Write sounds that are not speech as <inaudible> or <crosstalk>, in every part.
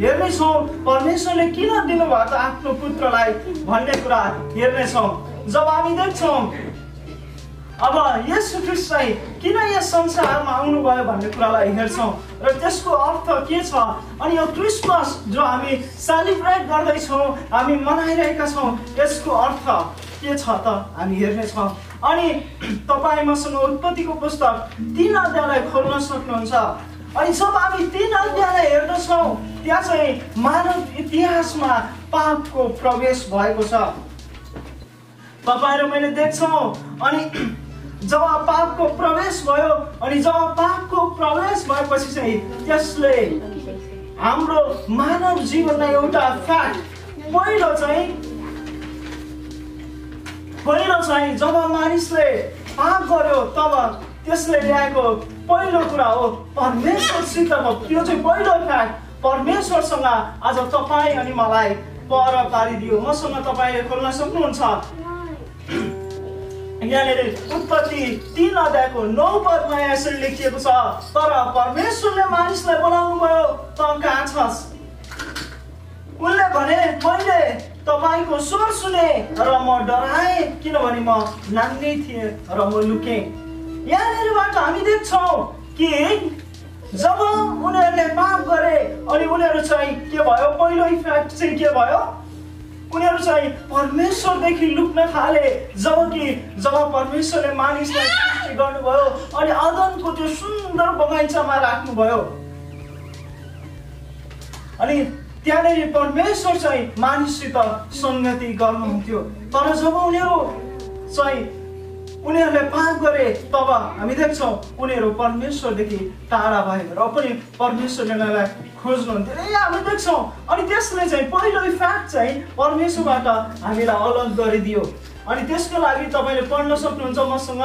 हेर्नेछौँ परमेश्वरले किन दिनुभयो त आफ्नो पुत्रलाई भन्ने कुरा हेर्नेछौँ जब हामी देख्छौँ। अब यस ख्रिस्ट चाहिँ किन यस संसारमा आउनुभयो भन्ने कुरालाई हेर्छौँ र त्यसको अर्थ के छ अनि यो क्रिसमस जो हामी सेलिब्रेट गर्दैछौँ हामी मनाइरहेका छौँ यसको अर्थ के छ त हामी हेर्नेछौँ। अनि तपाईँ मसँग उत्पत्तिको पुस्तक तिन अध्यायलाई खोल्न सक्नुहुन्छ। अनि जब हामी तिन अध्यायलाई हेर्दछौँ। त्यहाँ चाहिँ मानव इतिहासमा पापको प्रवेश भएको छ। तपाईँ र मैले देख्छौँ अनि <clears throat> जब पापको प्रवेश भयो अनि जब पापको प्रवेश भएपछि चाहिँ त्यसले हाम्रो मानव जीवनलाई एउटा फ्याक्ट पहिलो चाहिँ पहिलो चाहिँ जब मानिसले पाप गर्यो तब त्यसले ल्याएको पहिलो कुरा हो परमेश्वरसितको त्यो चाहिँ पहिलो फ्याक्ट परमेश्वरसँग आज तपाईँ अनि मलाई पर पारिदियो मसँग तपाईँले खोल्न सक्नुहुन्छ। यहाँनिर उत्पत्ति तिन अध्यायको नौ पदमा यसरी लेखिएको छ तर परमेश्वरले मानिसलाई बोलाउनु भयो त कहाँ छस्? उनले भने मैले तपाईँको स्वर सुने र म डराएँ किनभने म नाङ्गै थिएँ र म लुकेँ। यहाँनिरबाट हामी देख्छौँ कि जब उनीहरूले पाप गरे अनि उनीहरू चाहिँ के भयो? पहिलो इफेक्ट चाहिँ के भयो? उनीहरू चाहिँ परमेश्वरदेखि लुक्न थाले जब कि जब परमेश्वरले मानिसलाई सृष्टि गर्नुभयो अनि अदनको त्यो सुन्दर बगैँचामा राख्नुभयो। अनि त्यहाँनिर परमेश्वर चाहिँ मानिससित सङ्गति गर्नुहुन्थ्यो। तर जब उनीहरू चाहिँ उनीहरूले पाप गरे तब हामी देख्छौँ उनीहरू परमेश्वरदेखि टाढा भए र पनि परमेश्वरले उनीहरूलाई खोज्नुहुन्थ्यो ए हामी देख्छौँ। अनि त्यसले चाहिँ पहिलो फ्याक्ट चाहिँ परमेश्वरबाट हामीलाई अलग गरिदियो। अनि त्यसको लागि तपाईँले पढ्न सक्नुहुन्छ मसँग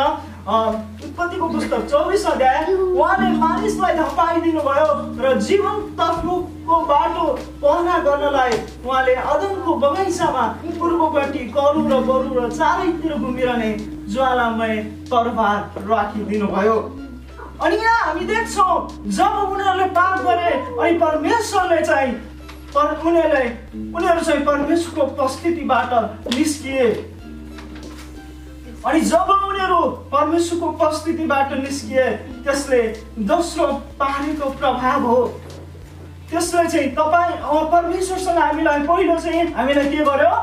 उत्पत्तिको पुस्तक चौबिस अध्याय। उहाँले मानिसलाई धपाइदिनु भयो र जीवन तर्फको बाटो पहना गर्नलाई उहाँले अदनको बगैँचामा पूर्वपट्टि करु र बरु र चारैतिर घुमिरहने ज्वालामय तरबार राखिदिनु भयो अनि यहाँ हामी देख्छौँ जब उनीहरूले पाप गरे अनि परमेश्वरले चाहिँ पर उनीहरूले उनीहरू चाहिँ परमेश्वरको उपस्थितिबाट निस्किए। अनि जब उनीहरू परमेश्वरको उपस्थितिबाट निस्किए त्यसले दोस्रो पानीको प्रभाव हो। त्यसले चाहिँ तपाईँ परमेश्वरसँग हामीलाई पहिलो चाहिँ हामीलाई के गर्यो?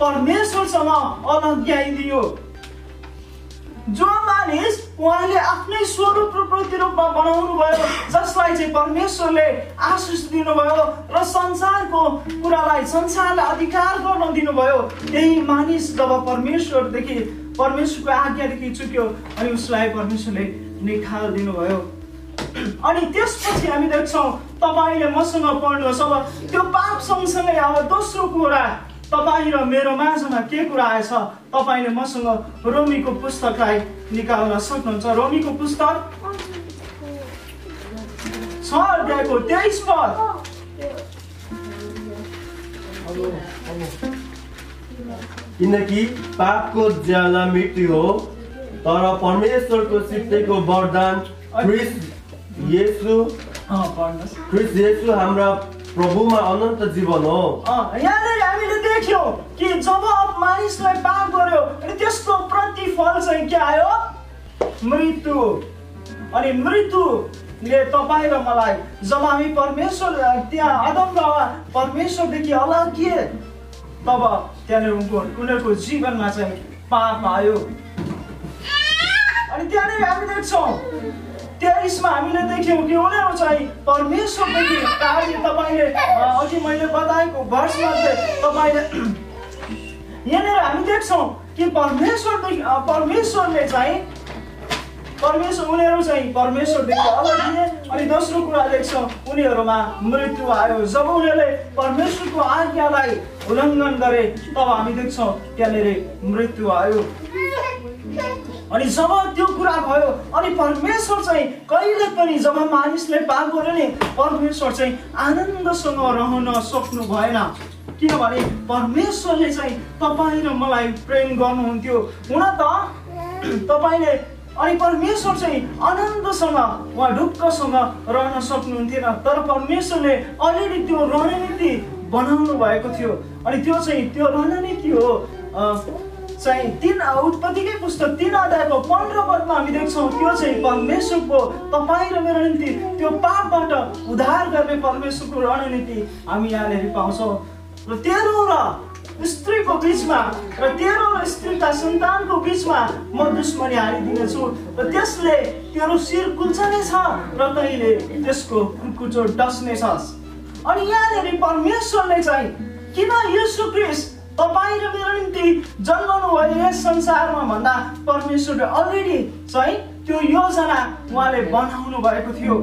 परमेश्वरसँग अलग्याइदियो जो मानिस उहाँले आफ्नै स्वरूप र प्रतिरूपमा बनाउनु भयो जसलाई चाहिँ परमेश्वरले आशिष दिनुभयो र संसारको कुरालाई संसारलाई अधिकार गर्न दिनुभयो त्यही मानिस जब परमेश्वरदेखि परमेश्वरको आज्ञादेखि चुक्यो अनि उसलाई परमेश्वरले निखाल दिनुभयो। अनि त्यसपछि हामी देख्छौँ तपाईँले मसँग पढ्नुहोस् अब त्यो पाप सँगसँगै अब दोस्रो कुरा तपाईँ र मेरो माझमा के कुरा आएछ तपाईँले मसँग रोमीको पुस्तकलाई निकाल्न सक्नुहुन्छ? रोमीको पुस्तक? छ अध्यायको तेइस पद। किनकि पापको ज्याला मृत्यु हो तर परमेश्वरको सित्तैको वरदान येसु क्रिस येसु हाम्रा प्रभुमा अनन्त जीवन हो। यहाँनिर हामीले देख्यौँ कि जब मानिसलाई पाप गर्यो अनि त्यसको प्रतिफल चाहिँ के आयो? मृत्यु। अनि मृत्युले तपाईँ र मलाई जब हामी परमेश्वर त्यहाँ अदम र परमेश्वरदेखि अलग के तब त्यहाँनिर उनको उनीहरूको जीवनमा चाहिँ पाप आयो। अनि त्यहाँनिर हामी देख्छौँ तेइसमा हामीले देख्यौँ कि उनीहरू चाहिँ परमेश्वरदेखि टाढी तपाईँले अघि मैले बताएको वर्षमध्ये तपाईँले <clears throat> यहाँनिर हामी देख्छौँ कि परमेश्वरदेखि परमेश्वरले चाहिँ परमेश्वर उनीहरू चाहिँ परमेश्वरदेखि अलग थिए अनि दोस्रो कुरा देख्छौँ उनीहरूमा मृत्यु आयो। जब उनीहरूले परमेश्वरको आज्ञालाई उल्लङ्घन गरे तब हामी देख्छौँ त्यहाँनिर मृत्यु आयो। अनि जब त्यो कुरा भयो अनि परमेश्वर चाहिँ कहिले पनि जब मानिसले पाप गर्यो नि परमेश्वर चाहिँ आनन्दसँग रहन सक्नु भएन। किनभने परमेश्वरले चाहिँ तपाईँ र मलाई प्रेम गर्नुहुन्थ्यो। हुन त तपाईँले अनि परमेश्वर चाहिँ आनन्दसँग उहाँ ढुक्कसँग रहन सक्नुहुन्थेन। तर परमेश्वरले अलरेडी त्यो रणनीति बनाउनु भएको थियो। अनि त्यो चाहिँ त्यो रणनीति हो चाहिँ तिन उत्पत्तिकै पुस्तक तिन अध्यायको पन्ध्र पदमा हामी देख्छौँ त्यो चाहिँ परमेश्वरको तपाईँ र मेरो निम्ति त्यो पापबाट उद्धार गर्ने परमेश्वरको रणनीति हामी यहाँनिर पाउँछौँ। र तेह्रो र स्त्रीको बिचमा र तेरो स्त्रीका सन्तानको बिचमा म दुश्मनी हालिदिनेछु र त्यसले तेरो शिर कुल्चनेछ र तैँले त्यसको कुचो डस्नेछस्। अनि यहाँनिर परमेश्वरले चाहिँ किन यसो क्रिस तपाईँ र मेरो निम्ति जन्माउनु भयो यस संसारमा भन्दा परमेश्वरले अलरेडी चाहिँ त्यो योजना उहाँले बनाउनु भएको थियो।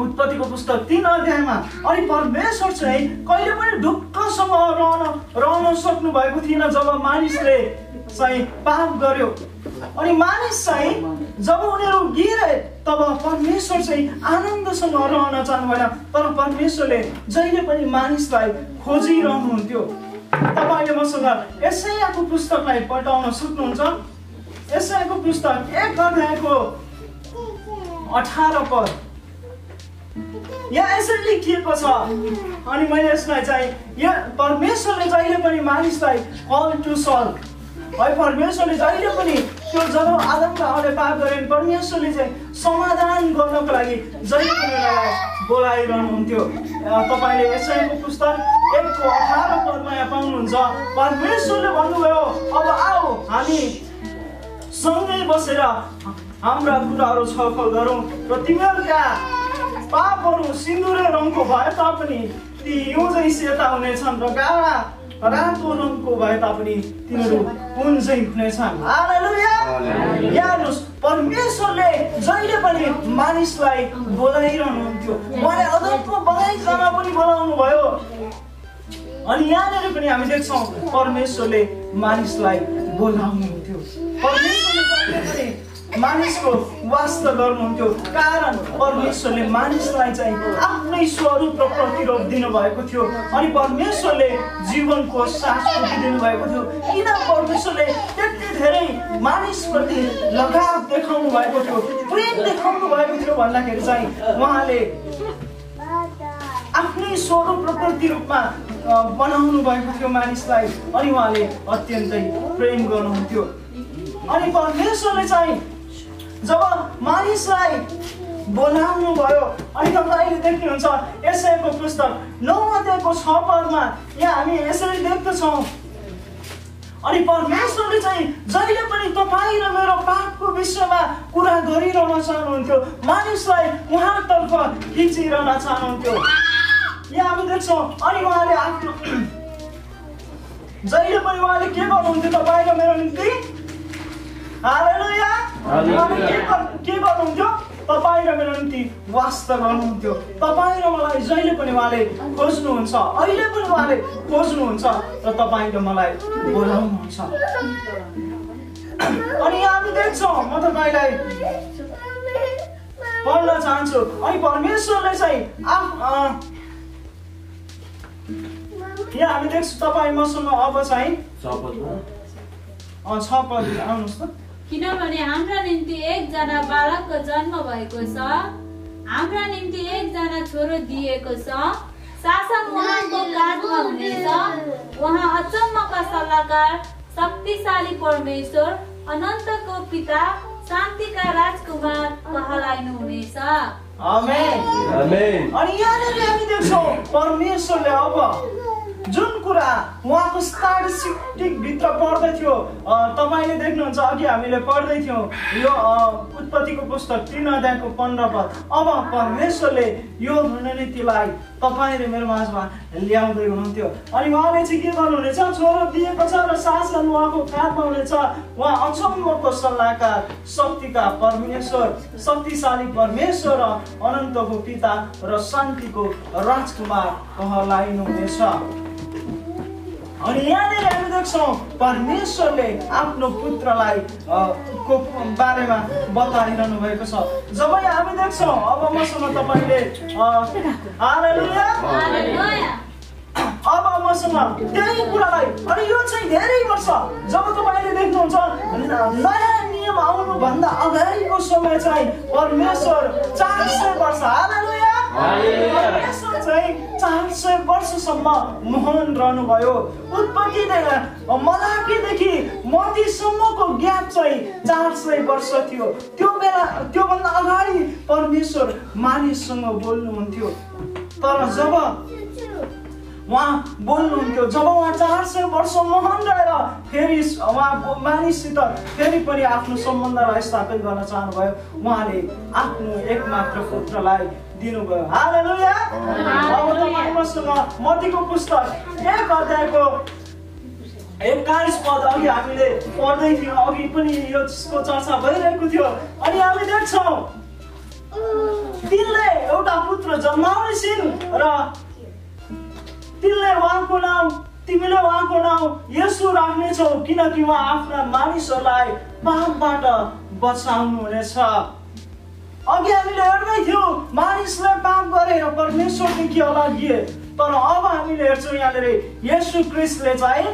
उत्पत्तिको पुस्तक तिन अध्यायमा अनि परमेश्वर चाहिँ कहिले पनि ढुक्कसँग रहन रहन सक्नु भएको थिएन जब मानिसले चाहिँ पाप गर्यो। अनि मानिस चाहिँ जब उनीहरू गिरे तब परमेश्वर चाहिँ आनन्दसँग रहन चाहनु भएन तर परमेश्वरले जहिले पनि मानिसलाई खोजिरहनुहुन्थ्यो। तपाईँले मसँग एसआइआको पुस्तकलाई पल्टाउन सक्नुहुन्छ? एसआईको पुस्तक एक अध्यायको अठार पद। यहाँ यसरी लेखिएको छ? अनि मैले यसलाई चाहिँ यो परमेश्वरले जहिले पनि मानिसलाई कल टु सल्भ है परमेश्वरले जहिले पनि त्यो जब आदमका हले पाप गरे परमेश्वरले चाहिँ समाधान गर्नको लागि जहिले पनि बोलाइरहनुहुन्थ्यो। तपाईँले यसैको पुस्तक एकको अठार यहाँ पाउनुहुन्छ परमेश्वरले भन्नुभयो अब आऊ हामी सँगै बसेर हाम्रा कुराहरू छलफल गरौँ र तिमीहरूका पापहरू सिन्दुरे रङको भए तापनि ती हिउँ सेता हुनेछन् र गाडा रातो रङको भए तापनि तिनीहरू कुन चाहिँ हुनेछन् हेर्नुहोस् परमेश्वरले जहिले पनि मानिसलाई बोलाइरहनुहुन्थ्यो। उहाँले अदम्प बनाइकन पनि बोलाउनु भयो अनि यहाँनिर पनि हामी देख्छौँ परमेश्वरले मानिसलाई जहिले पनि मानिसको वास्ता गर्नुहुन्थ्यो। कारण परमेश्वरले मानिसलाई चाहिँ आफ्नै स्वरूप र प्रतिरोध दिनुभएको थियो। अनि परमेश्वरले जीवनको सास दिनु भएको थियो। किन परमेश्वरले त्यति धेरै मानिसप्रति लगाव देखाउनु भएको थियो प्रेम देखाउनु भएको थियो भन्दाखेरि चाहिँ उहाँले आफ्नै स्वरूप र प्रतिरूपमा बनाउनु भएको थियो मानिसलाई अनि उहाँले अत्यन्तै प्रेम गर्नुहुन्थ्यो। अनि परमेश्वरले चाहिँ जब मानिसलाई बोलाउनु भयो अनि तपाईँले देख्नुहुन्छ यसैको पुस्तक नौ अध्यायको छ पदमा यहाँ हामी यसरी देख्दछौँ। अनि परमेश्वरले चाहिँ जहिले पनि तपाईँ र मेरो पापको विषयमा कुरा गरिरहन चाहनुहुन्थ्यो मानिसलाई उहाँतर्फ खिचिरहन चाहनुहुन्थ्यो। यहाँ हामी देख्छौँ। अनि उहाँले आफ्नो जहिले पनि उहाँले के गर्नुहुन्थ्यो तपाईँ र मेरो निम्ति? के गर्नुहुन्थ्यो? तपाईँ र मेरो निम्ति वास्ता गर्नुहुन्थ्यो। तपाईँ र मलाई जहिले पनि उहाँले खोज्नुहुन्छ अहिले पनि उहाँले खोज्नुहुन्छ र तपाईँ र मलाई बोलाउनुहुन्छ। अनि हामी देख्छौँ म तपाईँलाई पढ्न चाहन्छु। अनि परमेश्वरले चाहिँ यहाँ हामी देख्छौँ तपाईँ मसँग अब चाहिँ छ पद आउनुहोस् त। किनभने हाम्रा निम्ति एकजना बालकको जन्म भएको छ। हाम्रा निम्ति एकजना छोरो दिएको छ। शासन उहाँको काजमा हुनेछ। उहाँ अचम्मका सल्लाहकार शक्तिशाली परमेश्वर अनन्तको पिता शान्तिका राजकुमार कहलाइनु हुनेछ अनि यहाँनिर हामी देख्छौँ परमेश्वरले अब जुन कुरा उहाँको भित्र पढ्दै थियो तपाईँले देख्नुहुन्छ अघि हामीले पढ्दै थियौँ। यो उत्पत्तिको पुस्तक तिन अध्यायको पन्ध्र पद। अब परमेश्वरले यो रणनीतिलाई तपाईँ र मेरो माझमा ल्याउँदै हुनुहुन्थ्यो। अनि उहाँले चाहिँ के गर्नुहुनेछ? छोरो दिएको छ र शासन उहाँको काँधमा हुनेछ। उहाँ अचम्मको सल्लाहकार शक्तिका परमेश्वर शक्तिशाली परमेश्वर र अनन्तको पिता र शान्तिको राजकुमार कहलाइनुहुनेछ अनि यहाँनिर हामी देख्छौँ परमेश्वरले आफ्नो पुत्रलाई को बारेमा बताइरहनु भएको छ। जब हामी देख्छौँ अब मसँग तपाईँले अब मसँग त्यही कुरालाई अनि यो चाहिँ धेरै वर्ष जब तपाईँले देख्नुहुन्छ नयाँ यरुसलेम आउनुभन्दा अगाडिको समय चाहिँ परमेश्वर चार सय वर्ष हालेलुया। चार सय वर्षसम्म मोहन रहनुभयो। उत्पत्तिदेखि मलाकीदेखि मतीसम्मको ग्याप चाहिँ चार सय वर्ष थियो। त्यो बेला त्योभन्दा अगाडि परमेश्वर मानिससँग बोल्नुहुन्थ्यो। तर जब उहाँ बोल्नुहुन्थ्यो जब उहाँ चार सय वर्ष मोहन रहेर फेरि उहाँ मानिससित फेरि पनि आफ्नो सम्बन्धलाई स्थापित गर्न चाहनुभयो उहाँले आफ्नो एकमात्र पुत्रलाई दिनुभयो। हालेलुया। अब मतीको पुस्तक एक अध्यायको एक्काइस पद अघि हामीले पढ्दै थियौँ अघि पनि यसको चर्चा भइरहेको थियो। अनि हामी देख्छौँ तिनले एउटा पुत्र जन्माउने छिन् र तिनले उहाँको नाम तिमीले उहाँको नाम यसो राख्नेछौ किनकि उहाँ आफ्ना मानिसहरूलाई पापबाट बचाउनु हुनेछ अघि हामीले हेर्दै थियौँ। मानिसले पाप गरेर परमेश्वरदेखि अलगिए तर अब हामीले हेर्छौँ यहाँनिर यसु क्रिस्टले चाहिँ।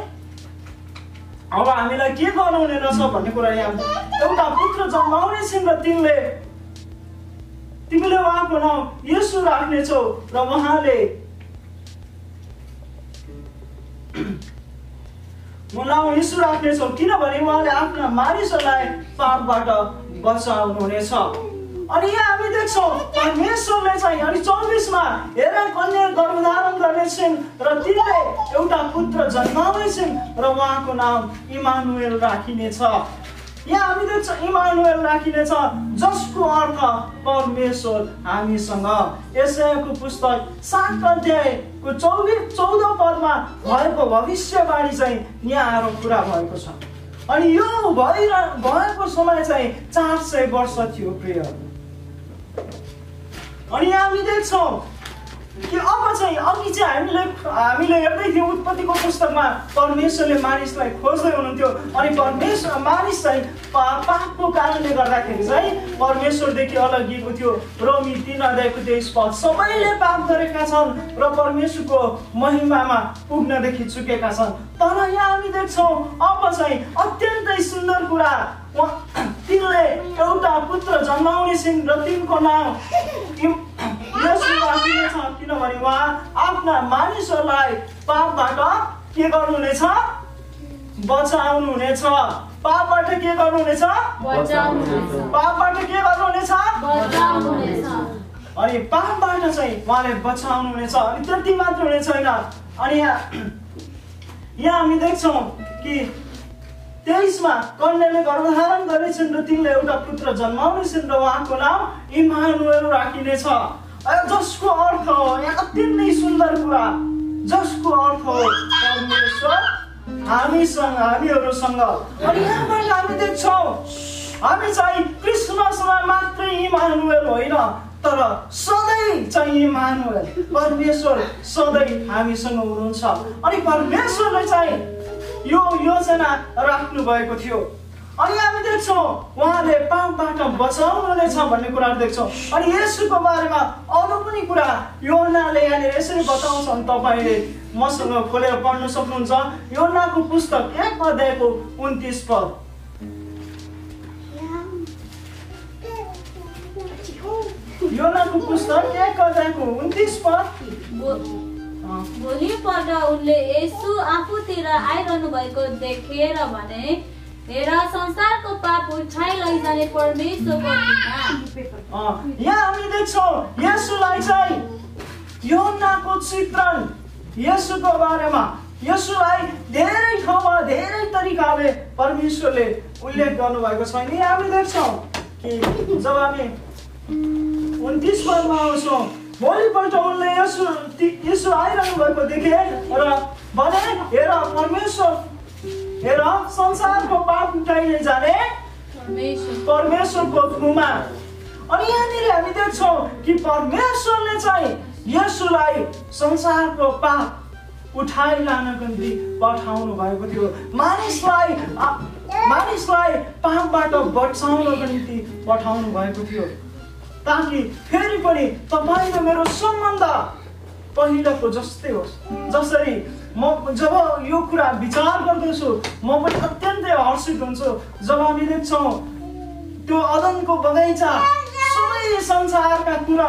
अब हामीलाई के गराउने रहेछ भन्ने कुरा यहाँ एउटा पुत्र जन्माउने र तिमीले तिमीले उहाँको नाम यसो राख्नेछौ र उहाँले। <clears throat> नाउँ यीशु राख्नेछौ किनभने उहाँले आफ्ना मानिसहरूलाई पापबाट बचाउनु हुनेछ अनि यहाँ हामी देख्छौँ परमेश्वरले चाहिँ अनि चौबिसमा हेर कन्या गर्भधारण गर्नेछन् र तिनले एउटा पुत्र जन्माउनेछन् र उहाँको नाम इमानुएल राखिनेछ यहाँ हामी देख्छौँ इमानुएल राखिनेछ जसको अर्थ परमेश्वर हामीसँग यसैको पुस्तक सात अध्यायको चौबिस चौध पदमा भएको भविष्यवाणी चाहिँ यहाँ आएर पुरा भएको छ अनि यो भइर भएको समय चाहिँ चार सय वर्ष थियो प्रिय अनि हामी देख्छौँ कि अब चाहिँ अघि चाहिँ हामीले हामीले हेर्दै थियौँ उत्पत्तिको पुस्तकमा परमेश्वरले मानिसलाई खोज्दै हुनुहुन्थ्यो अनि परमेश्वर मानिस चाहिँ पापको कारणले गर्दाखेरि चाहिँ परमेश्वरदेखि अलगिएको थियो। रोमी तिन अध्यायको तेइस पद सबैले पाप गरेका छन् र परमेश्वरको महिमामा पुग्नदेखि चुकेका छन्। तर यहाँ हामी देख्छौँ अब चाहिँ अत्यन्तै सुन्दर कुरा। तिनले एउटा पुत्र जन्माउने छिन् र तिनको नाम किनभने उहाँ आफ्ना मानिसहरूलाई पापबाट के गर्नुहुनेछ? बचाउनु हुनेछ पापबाट के गर्नुहुनेछ? पापबाट के गर्नुहुनेछ? अनि पापबाट चाहिँ उहाँले बचाउनु हुनेछ अनि त्यति मात्र हुने छैन। अनि यहाँ <clears throat> यहाँ हामी देख्छौँ कि तेइसमा कन्याले गर्भधारण गर्नेछन् र तिनले एउटा पुत्र जन्माउनेछन् र उहाँको नाम इमानुएल राखिनेछ। जसको अर्थ हो यहाँ अति नै सुन्दर कुरा जसको अर्थ हो परमेश्वर हामीसँग हामीहरूसँग अनि यहाँबाट हामी देख्छौँ हामी चाहिँ क्रिसमसमा मात्रै इमानुएल होइन तर सधैँ चाहिँ इमानुएल परमेश्वर सधैँ हामीसँग हुनुहुन्छ अनि परमेश्वरले चाहिँ यो योजना राख्नु भएको थियो अनि हामी देख्छौँ उहाँले पापबाट हुनेछ भन्ने कुराहरू देख्छौँ। अनि यसुको बारेमा अरू पनि कुरा योनाले यहाँनिर यसरी बताउँछन् तपाईँले मसँग खोलेर पढ्न सक्नुहुन्छ। योनाको पुस्तक एक अध्यायको उन्तिस पद। योनाको पुस्तक एक अध्यायको उन्तिस पद। भोलिपल्ट उनले यसु आफूतिर आइरहनु भएको देखेर भने हेर संसारको पाप उठाइ लैजाने परमेश्वरको यहाँ हामी देख्छौँ यसुलाई चाहिँ योनाको चित्रण यसुको बारेमा। यसुलाई धेरै ठाउँमा धेरै तरिकाले परमेश्वरले उल्लेख गर्नुभएको छ। नि हामी देख्छौँ कि जब हामी उन्तिस पदमा आउँछौँ भोलिपल्ट उनले यसो यसो आइरहनु भएको देखे र भने हेर परमेश्वर हेर संसारको पाप उठाइले जाने परमेश्वरको थुमा अनि यहाँनिर हामी देख्छौँ कि परमेश्वरले चाहिँ यसुलाई संसारको पाप उठाइ लानको निम्ति पठाउनु भएको थियो। मानिसलाई मानिसलाई पापबाट बचाउनको निम्ति पठाउनु भएको थियो। ताकि फेरि पनि तपाईँ र मेरो सम्बन्ध पहिलाको जस्तै होस्। जसरी म जब यो कुरा विचार गर्दछु म पनि अत्यन्तै हर्षित हुन्छु। जब हामी देख्छौँ त्यो अदनको बगैँचा सबै संसारका कुरा